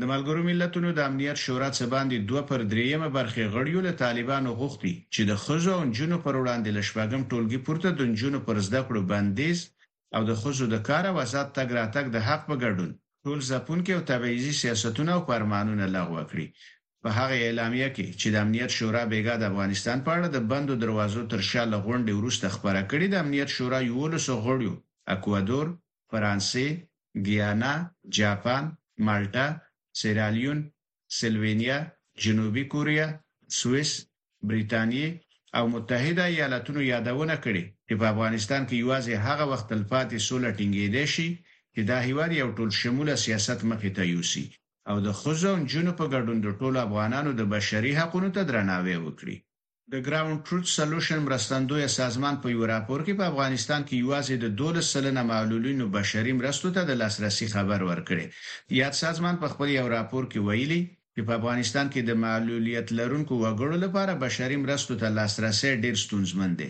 د ملګرو ملتونو د امنیت شورا څه باندې دوه پر درېیمه برخې غړیو له طالبانو غوښتي چې د ښځو او نجونو پر وړاندې له شپږم ټولګي پورته د نجونو پر زده کړو بندیز او د ښځو د کار او ازاد تګ راتګ د حق په ګډون ټول ځپونکي او تبعیضي سیاستونه او فرمانونه لغوه کړي. په هغه اعلامیه کې چې د امنیت شورا بېګا د افغانستان په اړه د بندو دروازو تر شا له غونډې وروسته خپره کړې، د امنیت شورا یوولسو غړیو اکوادور، فرانسې، ګیانا، جاپان، مالټا، سیرالیون، سلوینیا، جنوبي کوریا، سویس، بریتانیې او متحده ایالتونو یادونه کړې چې په افغانستان کې یوازې هغه وخت تلپاتې سوله ټینګېدای شي چې دا هېواد یو ټول شموله سیاست مخې ته یوسي او د ښځو او نجونو په ګډون د ټولو افغانانو د بشري حقونو ته درناوی وکړي. د ګراونډ ټروت سلوشن مرستندویه سازمان په یوه راپور کې په افغانستان کې یوازې د دولس سلنه معلولینو بشري مرستو ته د لاسرسي خبر ورکړی. یاد سازمان په خپل یو راپور کې ویلي، چې په افغانستان کې د معلولیت لرونکو وګړو لپاره بشري مرستو ته لاسرسی ډېر ستونزمن دی،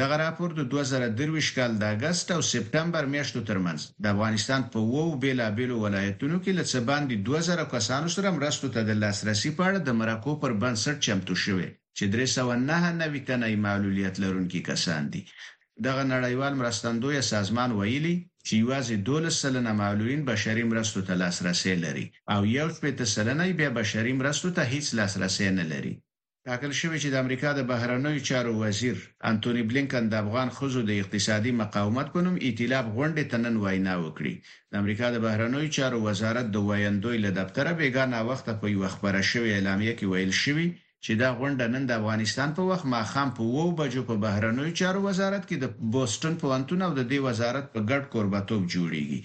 دغه راپور د دوه زره درویشت کال د اګست او سپټمبر میاشتو ترمنځ د افغانستان په اوو بېلابېلو ولایتونو کې له څه باندې دوه زره کسانو سره مرستو ته د لاسرسي په اړه د مرکو پر بنسټ چمتو شوی چې درې سوه نهه نوي تنه یې معلولیت لرونکي کسان دي. دغه نړیوال مرستندویه سازمان ویلي چې یوازې دولس سلنه معلولین بشري مرستو ته لاسرسی لري او یو شپېته سلنه یې بیا بشري مرستو ته هېڅ لاسرسی نه لري. ټاکل شوې چې د امریکا د بهرنیو چارو وزیر انتوني بلینکن د افغان ښځو د اقتصادي مقاومت په نوم ایتلاف غونډې ته نن وینا وکړي. د امریکا د بهرنیو چارو وزارت د ویندوی له دفتره بېګا ناوخته په یوه خپره شوې اعلامیه کې ویل شوي چې دا غونډه نن د افغانستان په وخت ماښام په اوو بجو په بهرنیو چارو وزارت کې د بوسټن پوهنتون او د دې وزارت په ګډ کوربتوب جوړېږي.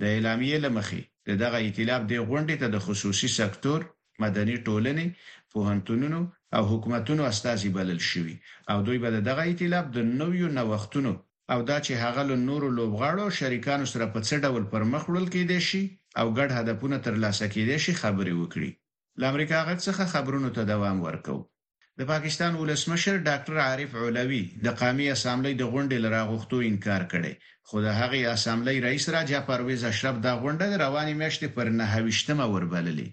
د اعلامیې له مخې، د دغه ایتلاف دې غونډې ته د خصوصي سکتور، مدني ټولنې، پوهنتونونو او حکومتونو استازي بلل شوي او دوی به د دغه ایتلاف د نویو نوښتونو او دا چې هغه له نورو لوبغاړو او شریکانو سره په څه ډول پر مخ وړل کېدای شي او ګډ هدفونه ترلاسه کېدای شي، خبرې وکړي. له امریکا غږ څخه خبرونو ته دوام ورکوو. د پاکستان ولسمشر ډاکټر عارف علوي د قامي اسامبلۍ د غونډې له راغوښتو انکار کړی، خو د هغې اسامبلۍ رئیس راجا پرویز اشرف دا غونډه د روانې میاشتې پر نهه ویشت مه وربللې.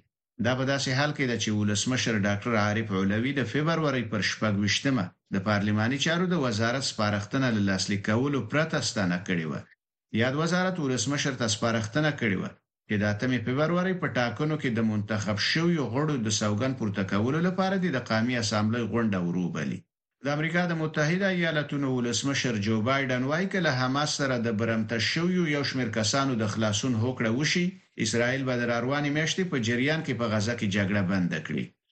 دا په داسې حال کې ده چې ولسمشر ډاکټر عارف علوي د فبرورۍ پر شپږ ویشت مه د پارلماني چارو د وزارت سپارښتنه له لاسلیک کولو پرته ستانه کړې وه. یاد وزارت ولسمشر ته سپارښتنه کړې وه چې د اتمې فبرورۍ په ټاکنو کې د منتخب شویو غړو د سوګند پورته کولو لپاره دې د قامي اسامبلۍ غونډه وروبلي. د امریکا د متحده ایالتونو ولسمشر جو بایډن وايي، که له حماس سره د برمته شویو یو شمېر کسانو د خلاصون هوکړه وشي، اسراییل به د راروانې میاشتې په جریان کې په غزه کې جګړه بنده کړي.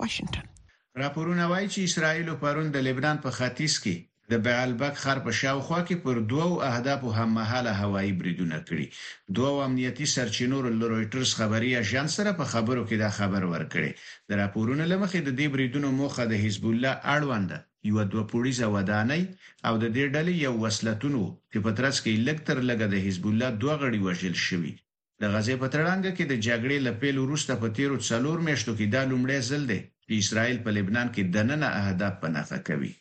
واشنگټن راپورونه وایي چې اسرایل پرون د لبنان په ختیځ کې د بعلبک خر په شاوخوا کې پر دوو اهدافو هممهاله هوایي بریدونه کړي. دوو امنیتي سرچینو له رویټرز خبري اژانس سره په خبرو کې دا خبر ورکړی. د راپورونو له مخې د دې بریدونو موخه د حزب الله اړوند یوه دوه پوړیزه ودانۍ او د دې ډلې یو وسلتون و چې په ترڅ کې یې لږ تر لږه د حزب الله دوه غړي وژل شوي د غزې په تړانګه کې د جګړې له پیل وروسته په تېرو څلور میاشتو کې دا لومړی ځل دی چې اسراییل په لبنان کې دننه اهداف په نښه کوي.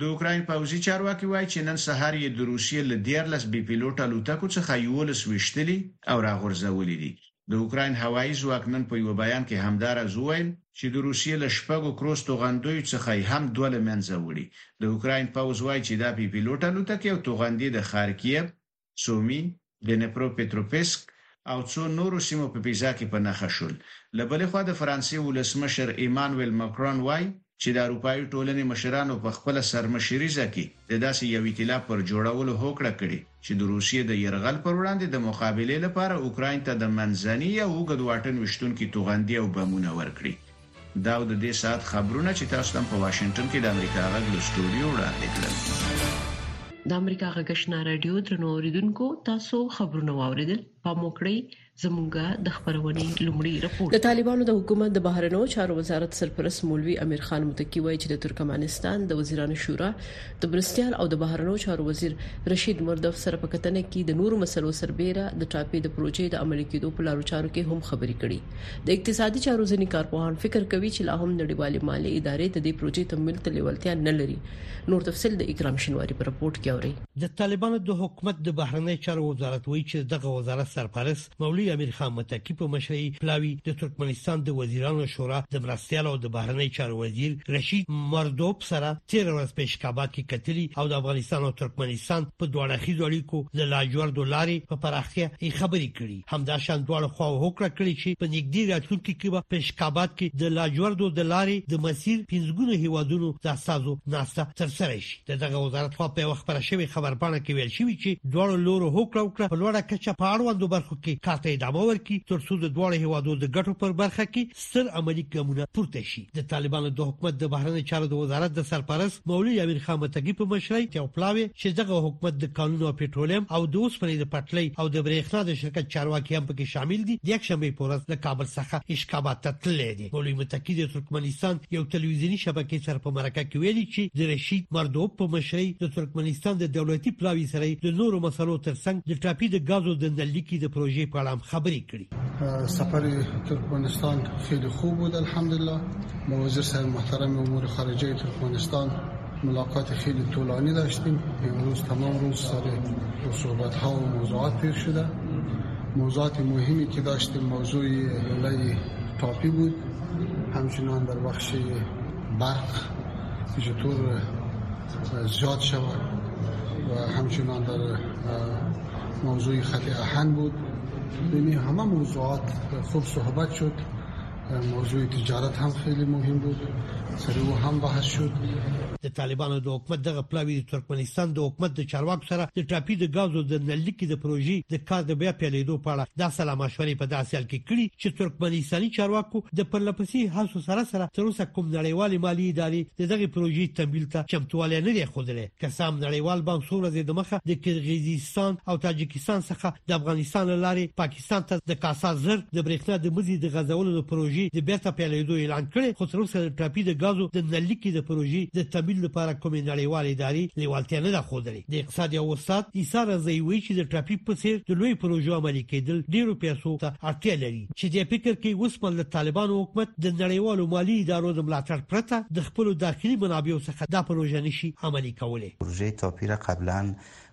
د اوکراین پوځي چارواکي وايي چې نن سهار یې د روسیې له دیارلس بې پیلوټه الوتکو څخه یوولس ویشتلي او راغورځولي دي. د اوکراین هوایي ځواک نن په یوه بیان کې همداراز وویل چې د روسیې له شپږو کروز توغندیو څخه یې هم دوه له منځه وړي. د اوکراین پوځ وايي چې دا بې پیلوټه الوتکې او توغندي د خارکییف، سومي، دنپرو پتروپسک او څو نورو سیمو په پیزا کې په نښه شول. له بلې خوا د فرانسې ولسمشر ایمانویل مکرون وايي چې د اروپايي ټولنې مشرانو په خپله سرمشریزه کې د داسې یو ایتلاف پر جوړولو هوکړه کړې چې د روسیې د یرغل پر وړاندې د مقابلې لپاره اوکراین ته د منځني او اوږد واټن ویشتونکي توغندي او بمونه ورکړي. دا او د دې ساعت خبرونه چې تاسو ته په واشنګټن کې د امریکا غږ له سټوډیو وړاندې کړل. د امریکا غږ آشنا رادیو درنو اوریدونکو تاسو خبرونه واوریدل پام وکړئ زمونږه د خبرونې لومړی رپورت د طالبانو د حکومت د بهرنیو چارو وزارت سرپرست مولوی امیر خان متقی وایي چې د ترکمنستان د وزیرانو شورا د مرستیال او د بهرنیو چارو وزیر رشید مردف سره په کتنه کې د نورو مسلو سربېره د ټاپې د پروژې د عملي کېدو په لارو چارو کې هم خبرې کړي. د اقتصادي چارو ځینې کارپوهان فکر کوي چې لا هم نړیوالې مالي ادارې د دې پروژې تمویل ته لېوالتیا نه لري. نور تفصیل د اکرام شینواري په رپورټ کې اورئ. د طالبانو د حکومت د بهرنیو چارو وزارت وایي چې د دغه وزارت سرپرست مولوي امیر خان متقي په مشرۍ پلاوي د ترکمنستان د وزیرانو شورا د مرستیال او د بهرنی چارو وزیر رشید مردوب سره تیر ورځ په اشکابا کې کتلی او د افغانستان او ترکمنستان په دوه اړخیزو اړیکو د لاجوردو لارې په پراختیا یې خبرې کړي همدا شان دواړه خوا هوکړه کړې چې په نږدې راتلونکي کې به په اشکابا کې د لاجوردو د لارې د مسیر پنځګونو هیوادونو د استادو ناسته ترسره شي د دغه وزارت خوا په یو خبره شوی خبرپاڼه کې ویل شوی چې دواړو لورو هوکړه وکړه په لوړه کچه په اړوندو برخو کې کار ته ادامه ورکړي ترڅو د دواړو هیوادو د ګټو پر برخه کې ستر عملی ګامونه پورته شي د طالبانو د حکومت د بهرنی چارو د وزارت د سرپرست مولوی امیر خان متګی په مشرۍ یو پلاوی چې دغه حکومت د قانون او پټرولیم او د اوسپنې د پټلۍ او د برېښنا د شرکت چارواکي هم پکې شامل دي د یک شنبه په ورځ له کابل څخه اشکابات ته تللی مولوی متقی د ترکمنستان یو تلویزیونی شبکې سره په مرکه کې ویلي چې د رشید مردوب په مشرۍ د ترکمنستان د دولتي پلاوي سره د نورو مسلو ترڅنګ د ټاپي د غازو د نلیکي د پروژې په اړه خبرې کړې سفر ترکمنستان خیلی خوب بود الحمدلله موزر سر محترم امور خارجه ترکمنستان ملاقات خیلی طولانی داشتیم امروز تمام روز سر صحبت ها و موضوعات تیر شده موضوعات مهمی که داشتیم موضوع لای تاپی بود همچنان در بخش برق چطور زیاد شود و همچنان در موضوع خط احن بود بین همه موضوعات خوب صحبت شد موضوع تجارت هم خیلی مهم بود سره و هم بحث شد د طالبانو د حکومت دغه پلاوی د ترکمنستان د حکومت د چارواکو سره د ټاپي د غازو د نللیکې د پروژې د کار د بیا پیلېدو په اړه د سلا مشورې په داسې حال کې کړي چې ترکمنستاني چارواکو د پرلپسې هڅو سره سره تر اوسه کوم نړیوال مالی ادارې د دغه پروژې تمویل ته چمتوالی نه دی خوندلې که سم نړیوال بانک څو ورځې د مخه د کرغیزستان او تاجکستان څخه د افغانستان لارې پاکستان پاکستان ته د کاسا زر د برېښنا د مزي د غځولو د پروژې د بېرته پیلېدو اعلان کړی، خو تر اوسه د ټاپي د ګازو د نللیکې د پروژې د تمویل لپاره کومې نړیوالې ادارې لېوالتیا نه ده ښودلې. د اقتصاد یو استاد عیسی رضايي وایي چې د ټاپي په څېر د لویو پروژو عملي کېدل ډېرو پیسو ته اړتیا لري، چې دی فکر کوي اوسمهال د طالبانو حکومت د نړیوالو مالي ادارو د ملاتړ پرته د خپلو داخلي منابعو څخه دا پروژه نه شي عملي کولی. پروژه ټاپي را قبلا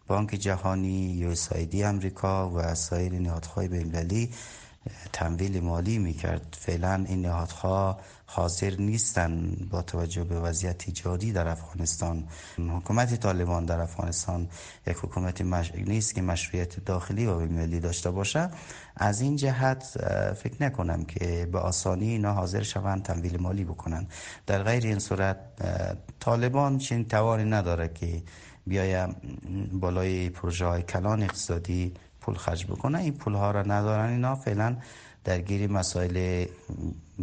بانک جهانی، یوسایدی امریکا و سایر نهادخواه بینالمللی تمویل مالی میکرد فعلا این نهادخواه حاضر نیستند با توجه به وضعیت جاری در افغانستان حکومت طالبان در افغانستان یک حکومت مش... نیست که مشروعیت داخلی و ملی داشته باشه از این جهت فکر نکنم که به آسانی اینا حاضر شوند تمویل مالی بکنن در غیر این صورت طالبان چنین توانی نداره که بیایه بالای پروژه های کلان اقتصادی پول خرج بکنه این پول ها را ندارن اینا فعلا درگیر مسائل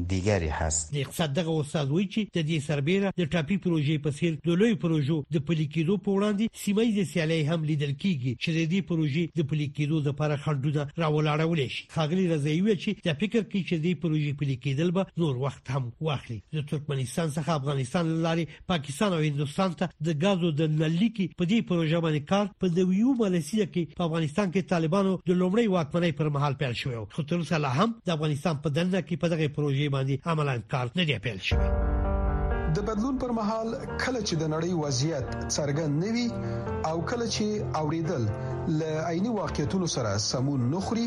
دیگری هست د اقتصاد دغه استاد وایي چې د دې سربېره د ټاپي پروژې په څیر د لوی پروژو د پلي کېدو په وړاندې سیمه ییزې سیالۍ هم لیدل کیږي چې د دې پروژې د پلي کېدو لپاره خنډونه راولاړولی شي ښاغلي رضایي وویل چې دا فکر کوي چې دې پروژې پلي کېدل به نور وخت هم واخلي د ترکمنستان څخه افغانستان لارې پاکستان او هندستان ته د غازو د نلیکی په دې پروژه باندې کار په دویو مالسیه کې په افغانستان کې طالبانو د لومړی واکمنۍ پر مهال پیل شوی خو تر اوسه لا هم د افغانستان په دننه کې په دغه پروژې باندې عملاً کار نه دی پیل شوی د بدلون پر مهال کله چې د نړۍ وضعیت څرګند نوي او کله چې اوریدل ل عیني واقعیتونو سره سمون نخري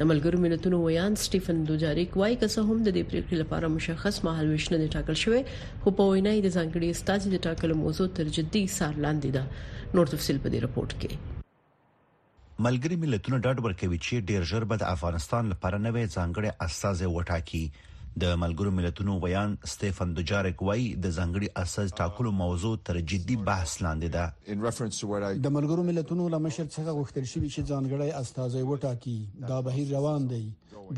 د ملګرو ملتونو ویاند سټیفن دوجاریک وایي که څه هم د دې پریکړې لپاره مشخص مهال ویش نه دی ټاکل شوی خو په وینا یې د ځانګړي استازي د ټاکلو موضوع تر جدي سار لاندې ده نور تفصيل په دې رپورت کې ملګري ملتونه ډاډ ورکوي چې ډیر ژر به د افغانستان لپاره نوې ځانګړې استازې وټاکي د ملګرو ملتونو ویاند ستيفن دوجارک وایي د ځنګړي اساس ټاکلو موضوع تر جدي بحث لاندې ده د ملګرو ملتونو لمشر څخه غوښتل شوی چې ځانګړی استاذي وټاکي دا بهیر روان دی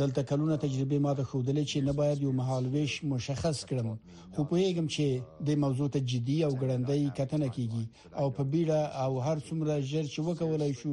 دلته کلونه تجربه ماته خودلې چې نه باید یو مهال ویش مشخص کړم خو په یګم چې د موضوع ته جدي او ګړندۍ کتنه کیږي او په بیړه او هر څومره ژر چې وکولای شو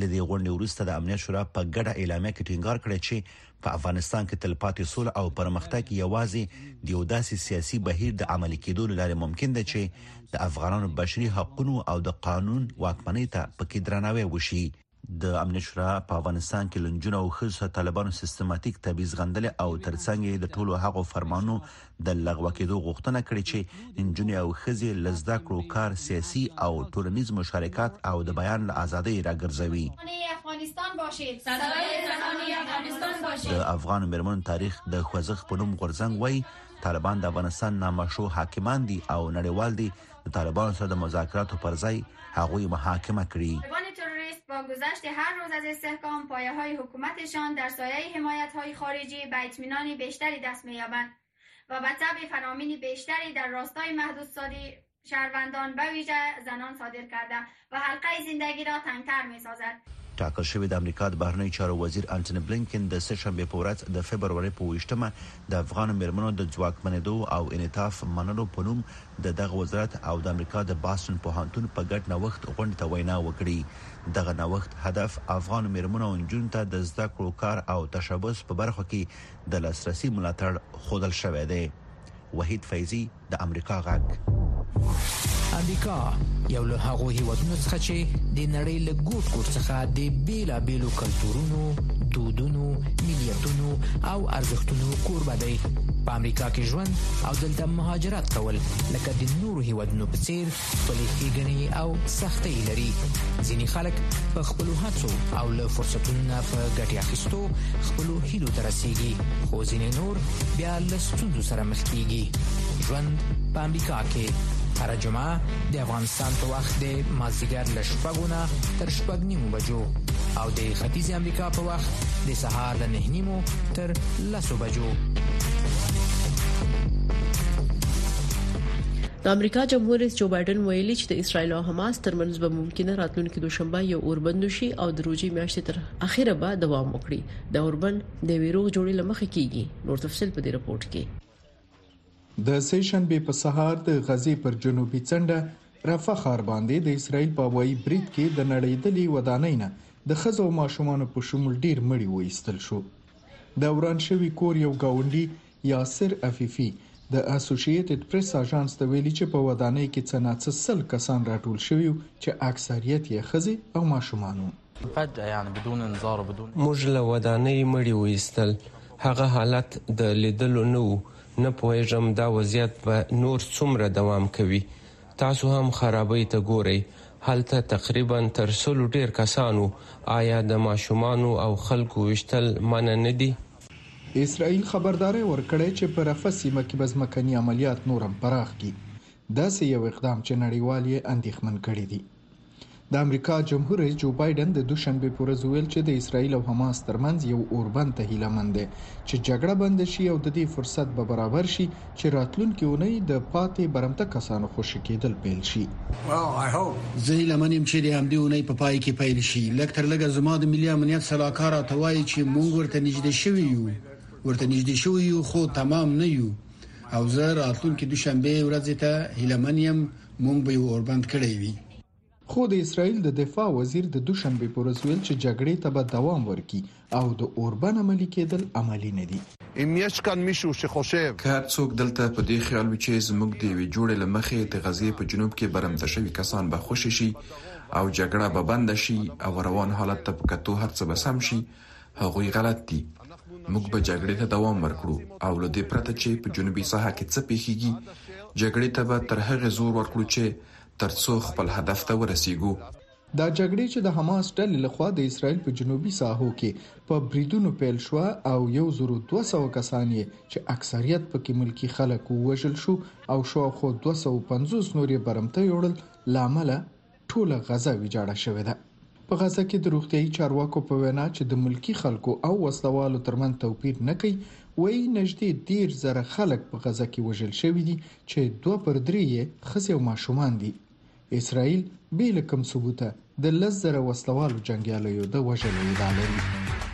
لدې غونډې وروسته د امنیت شورا په ګډه اعلامیه کې ټینګار کړی چې په افغانستان کې تلپاتې سوله او پرمختګ یوازې د یو داسې سیاسي بهیر د عملي کېدو لپاره ممکن دی چې د افغانانو بشري حقوقو او د قانون واکمنۍ ته پکې درناوی وشي د امنیت شورا په افغانستان کې لنجونه او خصوصا طالبانو سیستماتیک تبعیض غندل او ترڅنګ د ټولو هغو فرمانو د لغوه کېدو غوښتنه کړې چې نجونې او ښځې له زده کړو کار سیاسي او ټولنیز مشارکت او د بیان له ازادۍ راګرځوي د افغان مرمن تاریخ د خوځښت په نوم غورځنګ وای طالبان د افغانستان نامشروع حاکمان دي او نړیوال دي د طالبانو سره د مذاکراتو پر ځای هغوی محاکمه کړي با گذشت هر روز از استحکام پایه های حکومتشان در سایه حمایت های خارجی به اطمینان بیشتری دست می‌یابند و به طبع فرامین بیشتری در راستای محدودسازی شهروندان به ویژه زنان صادر کرده و حلقه زندگی را تنگتر میسازد. ټاکل شوې د امریکا د بهرنیو چارو وزیر انټوني بلېنکن د سه شنبې په ورځ د فبرورۍ په اوویشت مه د افغانو مېرمنو د ځواکمنېدو او انعطاف منلو په نوم د دغه وزارت او د امریکا د باستون پوهنتون په ګډ نوښت غونډې ته وینا وکړي. دغه نوښت هدف افغانو مېرمنو او نجونو ته د زده کړو، کار او تشبث په برخو کې د لاسرسي ملاتړ ښودل شوی دی. وحید فیضي. د امریکا غږ امریکا یو له هغو هیوادونو څخه چې د نړۍ له ګوټ ګوټ څخه د بیلابیلو کلتورونو، دودونو، ملیتونو او ارزښتونو کوربه دی. په امریکا کې ژوند او دلته مهاجرت کول لکه د نورو هیوادونو په څیر خپلې ښېګڼې او سختۍ لري ځینې خلک په خپل هڅو او له فرصتونو په ګټې اخیستو خپل هیلو ته رسیږي خو ځینې نور بیا له ستونزو سره مخ کیږي ژوند په امریکا کې هر جمعه د افغانستان په وخت د مازیګر له شپږو نه تر شپږ نیمو بجو او د ختیځ امریکا په وخت د سهار له نه نیمو تر لسو بجو د امریکا جمهور رئیس جو بایډن ویلي چې د اسرائیل او حماس ترمنځ به ممکنه راتلونکې دوشنبه یو اوربند وشي او د روژې میاشتې تر اخره به دوام وکړي دا اوربند د یوې روغ جوړې لمخې کیږي نور تفصیل په دې رپورت کې د سې شنبې په سهار د غزې پر جنوبي څنډه رفح ښار باندې د اسرایل په هوایي برید کې د نړیدلې ودانۍ نه د ښځو او ماشومانو په شمول ډیر مړي وایستل شو د وران شوی کور یو گاونډي یاسر عفیفي د اسوشیتد پریس آژانس ته ویلي چې په ودانۍ کې څه نا څه سل کسان راټول شوي وو چې اکثریت یې ښځې او ماشومان وو. موږ له ودانۍ مړي وایستل، هغه حالت د لیدلو نه و، نه پوهېږم دا وضعیت به نور څومره دوام کوي. تاسو هم خرابۍ ته ګورئ، هلته تقریباً تر سلو ډېر کسان وو، آیا د ماشومانو او خلکو ویشتل منع نه دي؟ اسراییل خبرداری ورکړی چې په رفح سیمه کې به ځمکني عملیات نور هم پراخ کړي، داسې یو اقدام چې نړیوال یې اندېښمن کړي دي. د امریکا جمهور رئیس جو بایډن د دوشنبې په ورځ وویل چې د اسراییل او حماس ترمنځ یو اوربند ته هیله من دی چې جګړه بنده شي او د دې فرصت به برابر شي چې راتلونکې اونۍ د پاتې برمته کسانو خوشې کېدل پیل شي. زه هیله من یم چې د همدې اونۍ په پای کې پیل شي. لږ تر لږه زما د ملي امنیت سلاکار راته وايي چې موږ ورته نږدې شوي یو، ورته نږدې شوي یو خو تمام نه یو او زه راتلونکې دوشنبې ورځې ته هیله من یم موږ به یو اوربند کړی وي. خو د اسراییل د دفاع وزیر د دوشنبې پر ورځ ویل چې جګړې ته به دوام ورکړي او د اوربند عملي کېدل عملي نه دي. که هر څوک دلته په دې خیال وي چې زموږ د یوې جوړې له مخې د غزې په جنوب کې برمته شوي کسان به خوشې شي او جګړه به بنده شي او روان حالت ته په کتو هر څه به سم شي، هغوی غلط دي. موږ به جګړې ته دوام ورکړو او له دې پرته چې په جنوبي ساحه کې څه پېښېږي، جګړې ته به تر هغې زور ورکړو چې تر څو خپل هدف ته ورسیږو. دا جګړې چې د حماس ډلې له خوا د اسرائیل په جنوبي ساحو کې په بریدونو پیل شوه او یو زرو دوه سوه کسان یې چې اکثریت په کې ملکي خلک وو وژل شو او شاوخوا دوه سوه پنځوس نور یې برمته یوړل له امله ټوله غزه ویجاړه شوې ده. په غزه کې د روغتیايي چارواکو په وینا چې د ملکي خلکو او وسله والو ترمنځ توپیر نه کوي وایي نژدې دېرش زره خلک په غزه کې وژل شوي دي چې دوه پر درې یې ښځې او ماشومان دي. اسراییل بې له کوم ثبوته د لس زره وسلوالو جنګیالیو د وژلو ادعا لري.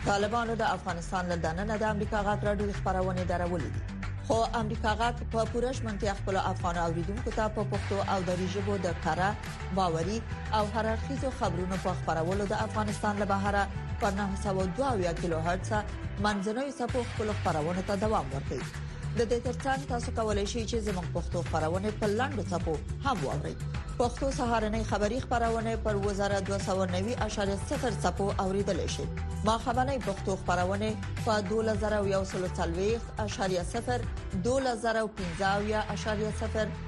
طالبانو د افغانستان له دننه د امریکا غاک راډیو خبرونه درولې دي. خو امریکا غاک په پوره ژمنتیا خپل افغان اوریدونکو ته په پښتو او دری ژبو د کره باوري او هررخیزو خبرونو په خبرولو د افغانستان له بهره په 902 کیلو هرتز منځنوي سپو خپل خبرونه ته دوام ورکړي د دې ترڅنګ تاسو کولی شئ چې زموږ پښتو خبرونه په لاندو ټکو هم واورئ پښتو سهارنې خبری خبرونه پر وزارت 290.0 ټکو اوریدل شي ما خبرنې پښتو خبرونه په 2040.0 2015.0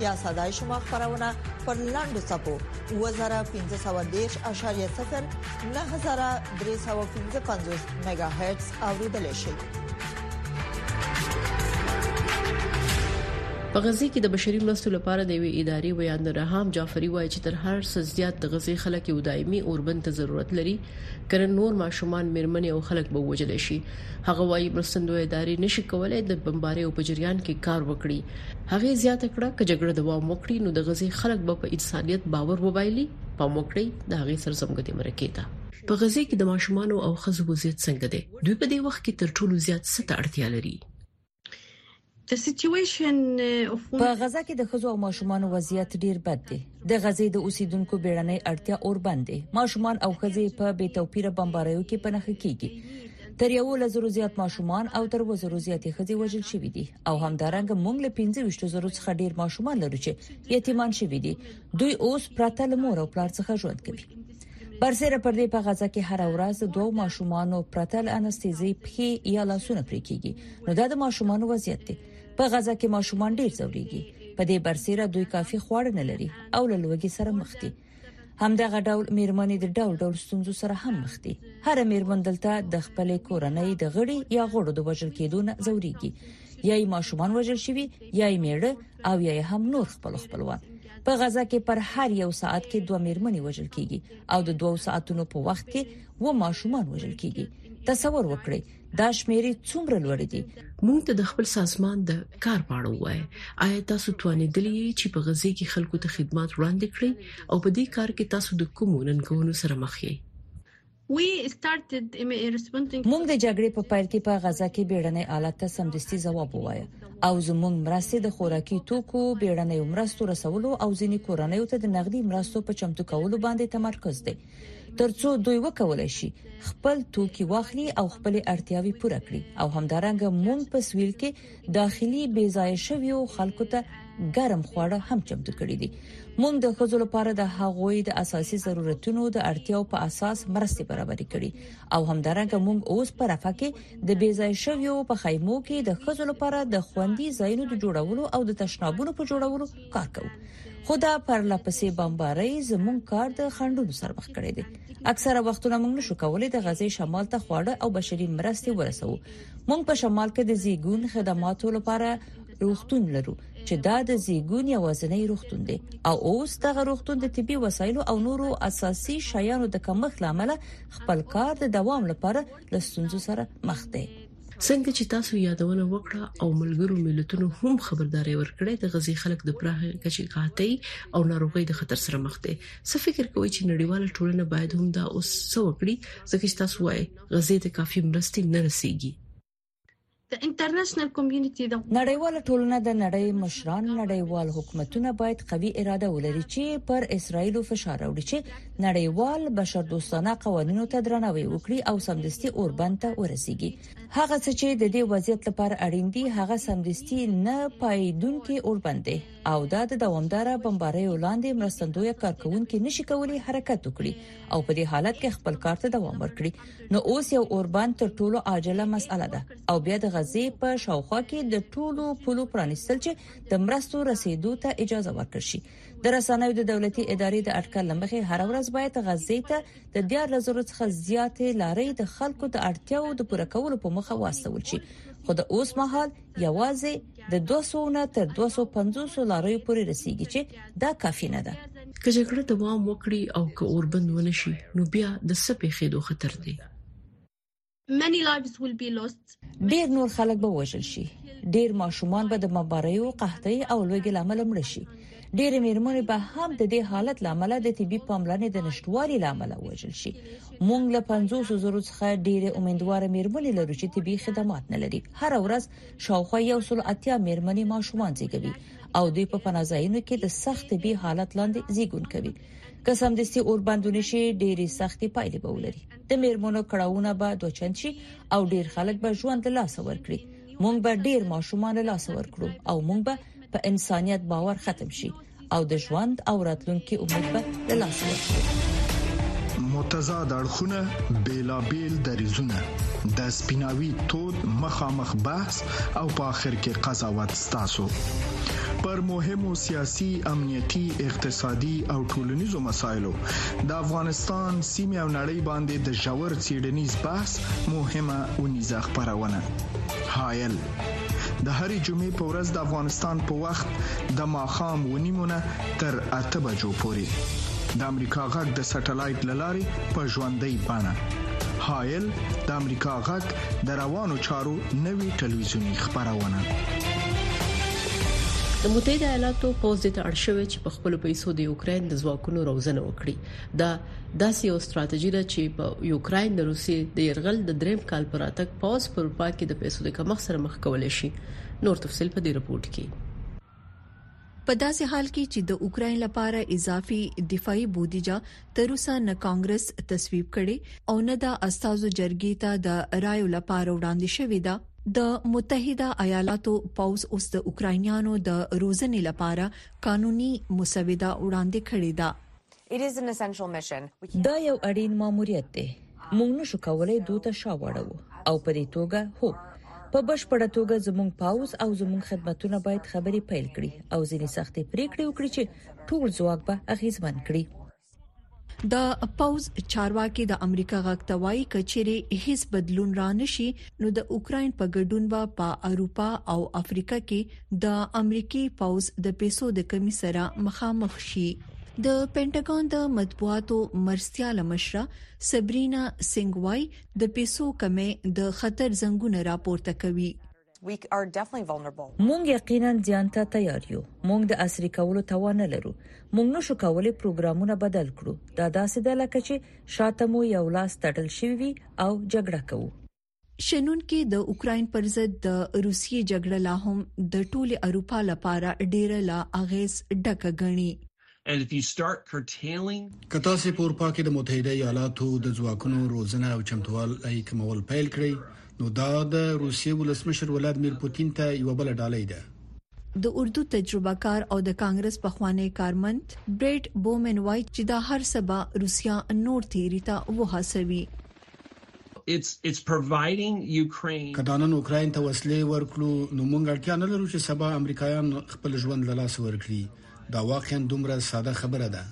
یا صداي شما خبرونه پر لاندو صفو 2513.0 9315 میگا هرتز اوریدل شي په غزي کې د بشري مرستو لپاره د وی اداري ویاند رحام جعفری وایي چې تر هر څه زیات د غزي خلک یو دایمي اوربند ته ضرورت لري کله نور ماشومان مرمنې او خلک به وجل شي هغه وايي مرستندوی ادارې نشي کولای د بمباریو په جریان کې کار وکړي هغه زیاته کړه چې جګړه دوام وکړي نو د غزي خلک به په انسانيت باور وبایلي پام وکړي د هغه سرزمګ دې مرکې ته په غزه کې د ماشومان او خزو وضعیت څنګه دی دوی په دې وخت کې تر ټولو زیات څه ته اړتیا لري په غزا کې د خزو او ماشومان وضعیت ډیر بد دی د غزې د اوسیدونکو بیړنۍ اړتیا اور باندې ماشومان او خزې په بې توپیره بمباریو کې پنخ کیږي تر یو لزرو زیات ماشومان او تر وزرو زیاتې خزې وژل شوې دي او همدارنګ مونږ له 15 زرو څخه ډیر ماشومان لرو چې یتیمان شوي دي دوی اوس پراته لمور او پلار څخه ژوند کوي برسره پر دې په غزه کې هر ورځ د دوو ماشومانو پرتل انستيزي پخې یا لاسونه پرې کیږي نو دا د ماشومانو وضعیت دی په غزه کې ماشومان ډیر ځوريږي په دې برسره دوی کافي خواړه نه لري او له لوګي سره مخ دي همدغه ډول میرمنې د ډول ډول ستونزو سره هم مخ دي هر میرمن دلته د خپلې کورنۍ د غړي یا غړو د وژل کېدو نه ځوريږي یا یې ماشومان وژل شوي یا یې میړه او یا یې هم نور خپل خپلوان په غزا کې پر هر یو ساعت کې دوه میرمنې وژل کیږي او د دوو ساعتونو په وخت کې و ماشومان وژل کیږي تصور وکړئ دا شمیرې څومره لوړ دي مونږ ته د خپل سازمان د کار پاړو وای آیا تاسو توانیدلی چې په غزي کې خلکو ته خدمات وړاندې کړئ او په دې کار کې تاسو د کومو ننګونو سره مخ یئ مونږ د جګړې په پیل کې په غزه کې بیړنۍ حالت ته سمدستي ځواب ووایه او زمونږ مرستې د خوراکي توکو، بیړنۍ مرستو رسولو او ځینې کورنۍ ته د نغدي مرستو په چمتو کولو باندې تمرکز دی ترڅو دوی وکولای شي خپل توکي واخلي او خپل اړتیاوي پوره کړي او همدارنګه مونږ په سویل کې داخلي بې ځای شویو خلکو ته ګرم خواړه هم چمتو کړي دي موږ د خزو لپاره د هغوی د اساسي ضرورتونو د اړتیاو په اساس مرستې برابرې کړي او همدارنګه موږ اوس پر افا کې د بې ځای شویو په خیمو کې د خزو لپاره د خوندي ځایونو د جوړولو او د تشنابونو په جوړولو کار کوو خو دا پرلپسې بمبارۍ زموږ کار د خندونو سره مخ کړی دی اکثره وختونه موږ نشو کولای د غزې شمال ته خواړه او بشري مرستې ورسوو مونږ په شمال کې د زیګون خدماتو لپاره روغتون لرو چې دا د زیګون یوازنی روغتون دی او اوس دغه روغتون د طبي وسایلو او نورو اساسي شیانو د کمښت لامل خپل کار د دوام لپاره له ستونزو سره مخ دی څنګه چې تاسو یادونه وکړه او ملګرو ملتونو هم خبرداري ورکړې د غزي خلک د پراخ کچې قحطۍ او ناروغۍ د خطر سره مخ دي څه فکر کوي چې نړیواله ټولنه باید هم دا اوس څه وکړي ځکه چې تاسو وایي غزې ته کافي مرستې نه رسیږي. د انټرنیشنل کمیونټي د نړیواله ټولنه د نړۍ مشران نړیوال حکومتونه باید قوي اراده ولري چې پر اسرایل فشار راوړي چې نړیوال بشر دوستانه قوانینو ته درناوی وکړي او سمدستي اوربند ته ورسیږي هغه څه چې د دې وضعیت لپاره اړین دي هغه سمدستي نه پایدونکو اوربند دي او دا د دوامدار بمباریو لاندې مرستندوی کارکونکو نشي کولی حرکت وکړي او په دې حالت کې خپل کار ته دوام ورکړي نو اوس یو اوربان تر ټولو عاجله مسأله ده او بیا د غزې په شاوخوا کې د ټولو پولو پرانیستل چې د مرستو رسیدو ته اجازه ورکړي شي د رسنیو د دولتي ادارې د اټکل لمخې هر ورځ باید غزې ته د 14000 څخه زیاتې لارې د خلکو د اړتیاو د پوره کولو په مخه واستول شي خو د اوس مهال یوازې د 200 نه تر 250 لاریو پورې رسیدي چې دا کافي نه ده که جګړه دوام وکړي او که اوربند ونشي نو بیا د سپې خېدو خطر دی ډیر نور خلک به وژل شي ډیر ماشومان به د مبارۍ او قحطۍ او لوګي لامل مړ شي ډېری میرمنې به هم د دې حالت لامل د طبي پاملرنې د نشټوالي لامل وژل شي مونږ له 50 زرو څخه ډېری امیندوار میرمنې لرو چې طبي خدمات نه لري هر ورځ شاوخوا یو سل اتیا میرمنې ماشومان زیږوي او دوی په پناځایونو کې د سخت طبي حالت لاندې زیږون کوي که سمدستي اوربندونه شي ډېری سختي پایلې به ولري د میرمنو کړهونه به دوچن شي او ډېر خلک به ژوند له لاسه ورکړي مونږ به ډېر ماشومان له لاسه ورکړو او مونږ به په انسانيت باور ختم شي او د ژوند او راتلونکي امید به له لاسه ورکړي متضاد اړخونه بیلابیل دریزونه د سپیناوي تود مخامخ بحث او په اخر کې قضاوت ستاسو پر مهمو سیاسي امنیتي اقتصادي او ټولنیزو مسایلو د افغانستان سیمه او نړۍ باندې د جوړ چیډنیز بحث مهمه ونیزه خبرونه هایل د هرې جمعې په ورځ د افغانستان په وخت د ماخام ونیمونه تر اته بجو پورې د امریکا غږ د سټلایټ لاري په ژوندۍ بانه هایل د امریکا غږ د روانو چارو نوي ټلویزیونی خبرونه د متحده ایالاتو پوځ ته اړ شوی چې په خپل پیسو د یوکرين د ځواکونو روزنه وکړي دا داسې یو ستراتیژي ده چې په یوکراین د روسیې د يرغل د دریم کال پر راتګ پوځ په اروپا کې د پیسو د کمښت سره مخ کولای شي نور تفصيل په دې رپورت کې په داسې حال کې چې د اوکرين لپاره اضافي دفاعي بودیجه تر اوسه نه کانګرس تصویب کړي او نه د استادو جرګې ته د رایو لپاره وړاندې شوې ده د متحده ایالاتو پوز اوس د اوکراینیانو د روزنې لپاره قانوني مسوده وړاندې کړې ده دا یو اړین ماموریت دی. موږ نشو کولای دوی ته شا واړوو او په دې توګه، هو، په بشپړه توګه زموږ پوځ او زموږ خدمتونه باید خبرې پیل کړي او ځینې سختې پریکړې وکړي چې ټول ځواک به اغیزمن کړي. د پوځ چارواکي د امریکا غږ ته وایي، که چیرې هیڅ بدلون را نه شي، نو د اوکراین په ګډون به په اروپا او افریقا کې د امریکې پوځ د پیسو د کمي سره مخامخ شي. د پینټاګون د مطبوعاتو مرستياله مشره سبرینا سنگ وايي د پیسو کمی د خطر زنګونه راپورته کوي. مونږ یقینا زیان ته تیار یو. مونږ د عصري کولو توان نه لرو. مونږ نشو کولی پروګرامونه بدل کړو. دا داسې ده لکه چې شاته مو یو لاس تړل شوی وي او جګړه کوو. شنونکي د اوکراین پر ضد د روسیې جګړه لا هم د ټولې اروپا لپاره ډیره لا اغیز ډکه غني که تاسو په اروپا کې د متحده ایالاتو د ځواکونو روزنه او چمتوال ای کمول پیل کړئ نو دا د روسیې ولسمشر ولادمیر پوتین ته یو بل ډالۍ ده د اردو تجربه کار او د کانګرس په خوانې کارمند بریډ بومن وای چې دا هر سبا روسیا نور تیری ته وهڅوي که دا نن اوکراین ته وسلې ورکړو نو موږ اړتیا نه لرو چې سبا امریکایان خپل ژوند له لاسه ورکړي دا واقعا دومره ساده خبره ده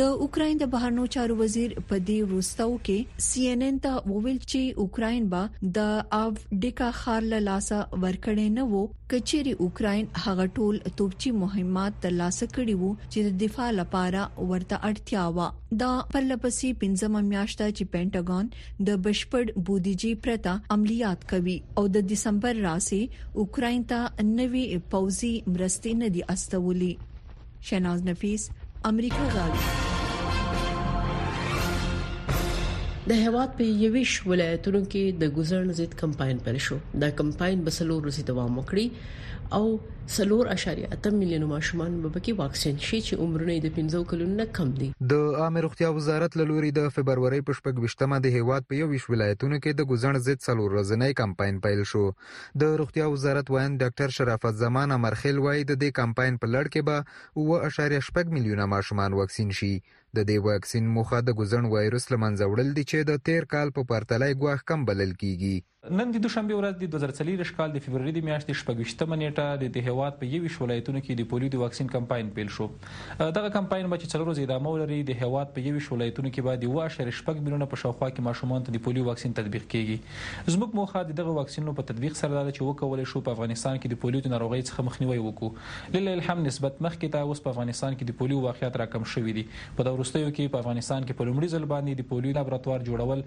د اوکراین د بهرنیو چارو وزیر په دې وروستاو کې سی ان ان ته وویل چې اوکراین به د اف ډیکا خار له لاسه ورکړې نه وو کچېری اوکراین هغه ټول توپچی مهمات ترلاسه کړي وو چې د دفاع لپاره ورته اړتیا و دا پرله پسې پنځمه میاشت ده چې پینټاګون د بشپړ بودیجې پرته عملیات کوي او د دسمبر راسي اوکرين ته نوي پوځي مرستې نه دي استولې شناز نفیس امریکا غاړي د هواد په 21 ولایتونو کې د ګزړن ضد کمپاین پیل شو دا کمپاین به سلور ورځې دوام وکړي او 4.8 میلیون ماشومان به پکې واکسین شي چې عمرونه یې د 15 کلونو نه کم دي. د عامې روغتیا وزارت له لوري د فبرورۍ په شپږ ویشت مه د هېواد په یوویشت ولایتونو کې د ګوزڼ ضد څلور ورځنی کمپاین پیل شو. د روغتیا وزارت ویاند ډاکټر شرافت زمان امرخېل وايي، د دې کمپاین په لړ کې به اووه اعشاریه شپږ میلیونه ماشومان واکسین شي. د دې واکسین موخه د ګوزڼ وایروس له منځه وړل دي چې د تېر کال په پرتله یې ګواښ کم بلل کېږي. نن د دوشنبې ورځ د دوه زره څلېرویشت کال د فبروري د میاشتې شپږ ویشتمه نېټه د د هېواد په یوویشت ولایتونو کې د پولیو د واکسین کمپاین پیل شو. دغه کمپاین به چې څلور ورځې ادامه ولري، د هېواد په یوویشت ولایتونو کې به د اووه اعشاریه شپږ میلیونه په شاوخوا کې ماشومانو ته د پولیو واکسین تطبیق کېږي. زموږ موخه د دغه واکسینونو په تطبیق سره دا ده چې وکولی شو په افغانستان کې د پولیو د ناروغۍ څخه مخنیوی وکړو. لله الحمد نسبت مخکې ته اوس په افغانستان کې د پولیو واقعات راکم شوي دي. په دا وروستیو کې په افغانستان کې په لومړي ځل باندې د پولیو لابراتوار جوړول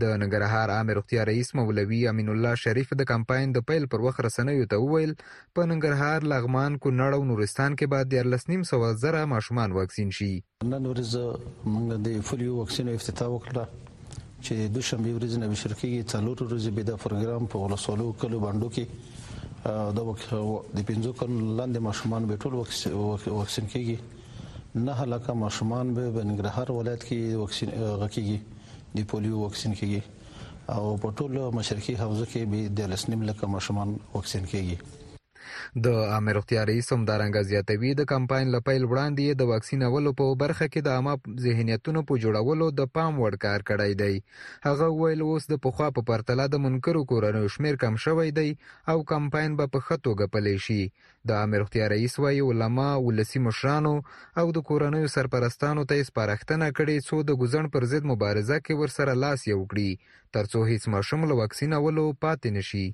د ننګرهار عامې روغتیا رئیس مولوي امین الله شریف د کمپاین د پیل پر وخت رسنیو ته وویل په ننګرهار لغمان کونړ او نورستان کې به دیارلس نیم سوه زره ماشومان واکسین شي نن ورځ موږ د فولیو واکسینو افتتاح وکړه چې د دوشنبه ورځ نه بشر کېږي څلور ورځې به دا پروګرام په ولسوالو کلو باندې کې د د پنځو کلو لاندې ماشومان به ټول واکسین کېږي نه هلاکه ماشومان به بنګرهار ولایت کې واکسین غکېږي د پولیو واکسین کیږي او په ټولو مشرقي حوزه کې به د لسنیم لکه ماشومان واکسین کیږي د عامه روغتیا رئیس همدارنګه زیاتوي د کمپاین له پیل وړاندې یې د واکسینولو په برخه کې د عامه ذهنیتونو په جوړولو د پام وړ کار کړی دی هغه وویل اوس د پخوا په پرتله د منکرو کورنیو شمیر کم شوی دی او کمپاین به په ښه توګه پلی شي د عامې روغتیا رئیس وایي، علما، ولسي مشرانو او د کورنیو سرپرستانو ته یې سپارښتنه کړې، څو د ګوزڼ پر ضد مبارزه کې ورسره لاس یو کړي، ترڅو هېڅ ماشوم له واکسینولو پاتې نه شي.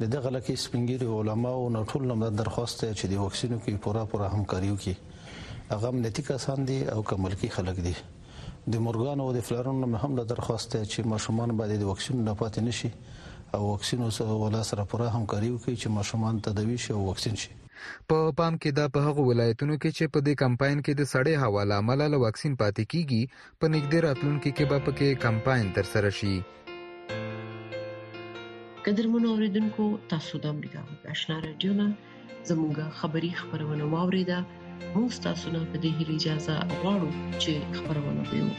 د دغه لکۍ سپین ږیري علماوو نه ټول نه دا درخواست دی چې د واکسینو کې پوره پوره همکاري وکړي، هغه امنیتي کسان دي او که ملکي خلک دي. د مورګانو او د فلرونو نه هم دا درخواست دی چې ماشومان باید د واکسین نه پاتې نشي او واکسینو سره ولا سره پوره همکاري وکړي چې ماشومان تداوي شي او واکسین شي په پام کې دا په هغو ولایتونو کې چې په دې کمپاین کې د سړې هوا له امله له واکسین پاتې کیږي په نږدې راتلونکي کې به پکې کمپاین ترسره شي قدرمن اوریدونکو تاسو د امریکا غږ آشنا رادیو نه زموږه خبری خبرونه واوریده موږ تاسو نه په دې هیله اجازه غواړو چې خبرونه ویو